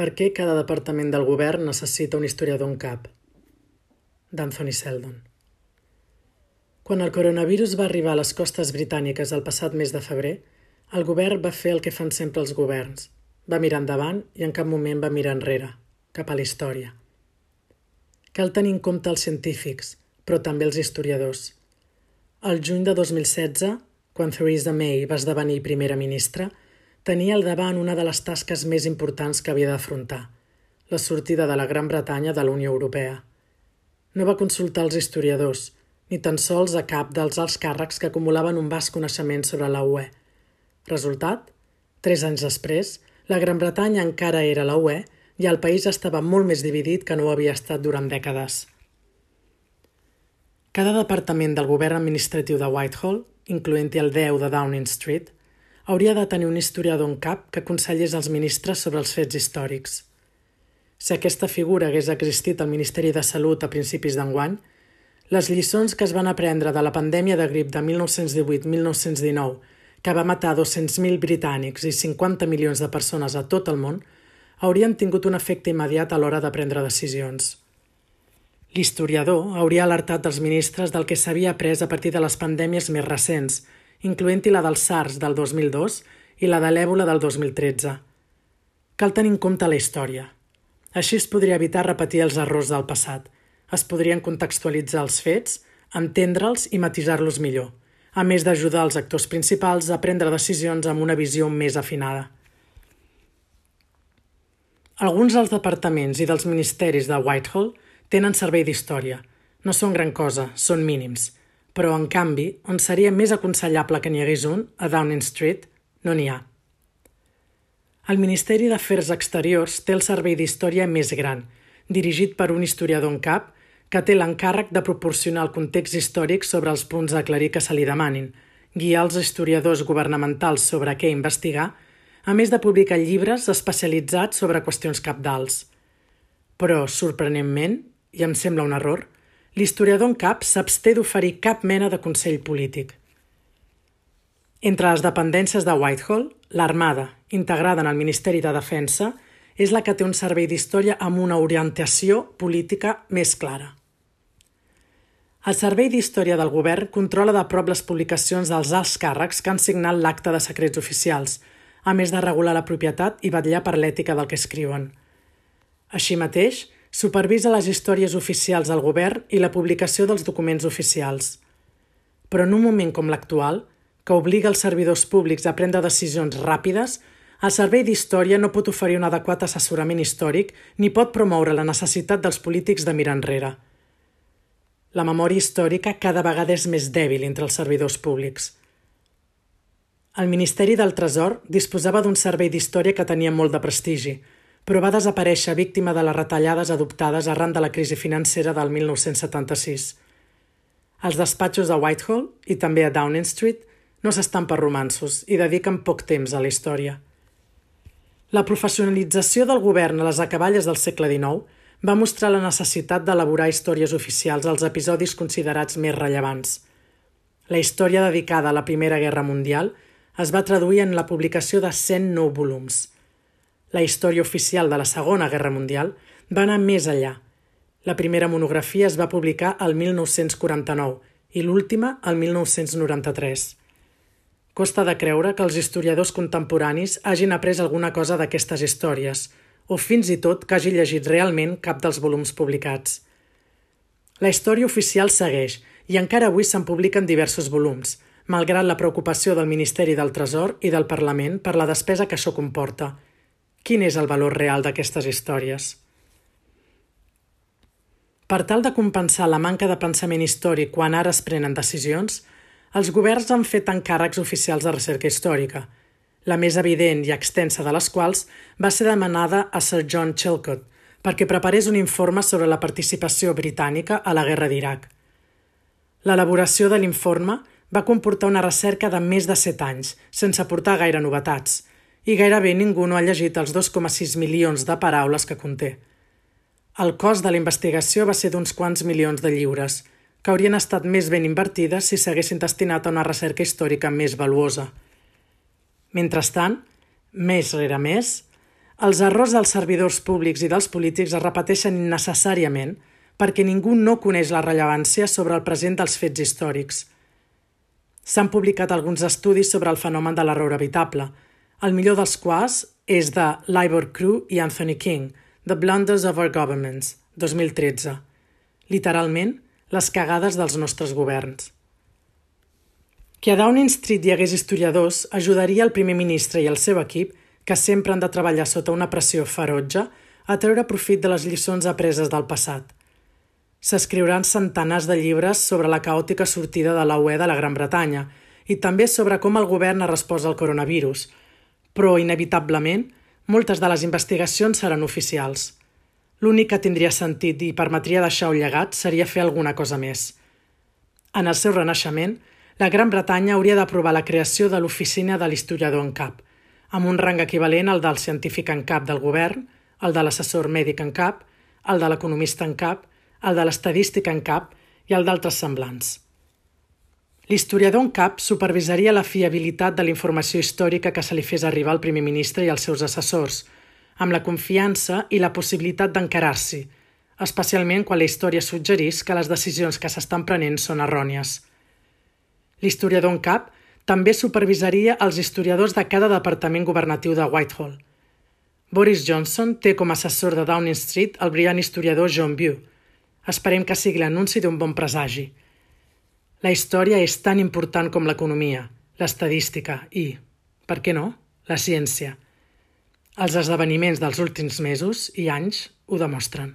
Per què cada departament del govern necessita un historiador en cap? D'Anthony Seldon. Quan el coronavirus va arribar a les costes britàniques el passat mes de febrer, el govern va fer el que fan sempre els governs. Va mirar endavant i en cap moment va mirar enrere, cap a la història. Cal tenir en compte els científics, però també els historiadors. El juny de 2016, quan Theresa May va esdevenir primera ministra, tenia al davant una de les tasques més importants que havia d'afrontar, la sortida de la Gran Bretanya de la Unió Europea. No va consultar els historiadors, ni tan sols a cap dels alts càrrecs que acumulaven un vast coneixement sobre la UE. Resultat? Tres anys després, la Gran Bretanya encara era la UE i el país estava molt més dividit que no ho havia estat durant dècades. Cada departament del govern administratiu de Whitehall, incloent-hi el 10 de Downing Street, hauria de tenir un historiador en cap que aconsellés als ministres sobre els fets històrics. Si aquesta figura hagués existit al Ministeri de Salut a principis d'enguany, les lliçons que es van aprendre de la pandèmia de grip de 1918-1919, que va matar 200.000 britànics i 50 milions de persones a tot el món, haurien tingut un efecte immediat a l'hora de prendre decisions. L'historiador hauria alertat els ministres del que s'havia après a partir de les pandèmies més recents – incloent-hi la del SARS del 2002 i la de l'èbola del 2013. Cal tenir en compte la història. Així es podria evitar repetir els errors del passat. Es podrien contextualitzar els fets, entendre'ls i matisar-los millor, a més d'ajudar els actors principals a prendre decisions amb una visió més afinada. Alguns dels departaments i dels ministeris de Whitehall tenen servei d'història. No són gran cosa, són mínims – però, en canvi, on seria més aconsellable que n'hi hagués un, a Downing Street, no n'hi ha. El Ministeri d'Afers Exteriors té el servei d'història més gran, dirigit per un historiador en cap, que té l'encàrrec de proporcionar el context històric sobre els punts a aclarir que se li demanin, guiar els historiadors governamentals sobre què investigar, a més de publicar llibres especialitzats sobre qüestions capdals. Però, sorprenentment, i em sembla un error, l'historiador en cap s'absté d'oferir cap mena de consell polític. Entre les dependències de Whitehall, l'Armada, integrada en el Ministeri de Defensa, és la que té un servei d'història amb una orientació política més clara. El Servei d'Història del Govern controla de prop les publicacions dels alts càrrecs que han signat l'acte de secrets oficials, a més de regular la propietat i vetllar per l'ètica del que escriuen. Així mateix, Supervisa les històries oficials del govern i la publicació dels documents oficials. Però en un moment com l'actual, que obliga els servidors públics a prendre decisions ràpides, el Servei d'Història no pot oferir un adequat assessorament històric ni pot promoure la necessitat dels polítics de mirar enrere. La memòria històrica cada vegada és més dèbil entre els servidors públics. El Ministeri del Tresor disposava d'un servei d'història que tenia molt de prestigi, però va desaparèixer víctima de les retallades adoptades arran de la crisi financera del 1976. Els despatxos de Whitehall i també a Downing Street no s'estan per romansos i dediquen poc temps a la història. La professionalització del govern a les acaballes del segle XIX va mostrar la necessitat d'elaborar històries oficials als episodis considerats més rellevants. La història dedicada a la Primera Guerra Mundial es va traduir en la publicació de 109 volums – la història oficial de la Segona Guerra Mundial va anar més enllà. La primera monografia es va publicar el 1949 i l'última el 1993. Costa de creure que els historiadors contemporanis hagin après alguna cosa d'aquestes històries, o fins i tot que hagi llegit realment cap dels volums publicats. La història oficial segueix i encara avui se'n publiquen diversos volums, malgrat la preocupació del Ministeri del Tresor i del Parlament per la despesa que això comporta – Quin és el valor real d'aquestes històries? Per tal de compensar la manca de pensament històric quan ara es prenen decisions, els governs han fet encàrrecs oficials de recerca històrica, la més evident i extensa de les quals va ser demanada a Sir John Chilcot perquè preparés un informe sobre la participació britànica a la guerra d'Iraq. L'elaboració de l'informe va comportar una recerca de més de set anys, sense portar gaire novetats – i gairebé ningú no ha llegit els 2,6 milions de paraules que conté. El cost de la investigació va ser d'uns quants milions de lliures, que haurien estat més ben invertides si s'haguessin destinat a una recerca històrica més valuosa. Mentrestant, més rere més, Els errors dels servidors públics i dels polítics es repeteixen innecessàriament perquè ningú no coneix la rellevància sobre el present dels fets històrics. S'han publicat alguns estudis sobre el fenomen de l'error evitable, el millor dels quals és de Libor Crew i Anthony King, The Blunders of Our Governments, 2013. Literalment, les cagades dels nostres governs. Que a Downing Street hi hagués historiadors ajudaria el primer ministre i el seu equip, que sempre han de treballar sota una pressió ferotge, a treure profit de les lliçons apreses del passat. S'escriuran centenars de llibres sobre la caòtica sortida de la UE de la Gran Bretanya i també sobre com el govern ha respost al coronavirus, però, inevitablement, moltes de les investigacions seran oficials. L'únic que tindria sentit i permetria deixar un llegat seria fer alguna cosa més. En el seu renaixement, la Gran Bretanya hauria d'aprovar la creació de l'oficina de l'historiador en cap, amb un rang equivalent al del científic en cap del govern, el de l'assessor mèdic en cap, el de l'economista en cap, el de l'estadístic en cap i el d'altres semblants. L'historiador en cap supervisaria la fiabilitat de la informació històrica que se li fes arribar al primer ministre i als seus assessors, amb la confiança i la possibilitat d'encarar-s'hi, especialment quan la història suggerís que les decisions que s'estan prenent són errònies. L'historiador en cap també supervisaria els historiadors de cada departament governatiu de Whitehall. Boris Johnson té com a assessor de Downing Street el brillant historiador John Bew. Esperem que sigui l'anunci d'un bon presagi. La història és tan important com l'economia, l'estadística i, per què no, la ciència. Els esdeveniments dels últims mesos i anys ho demostren.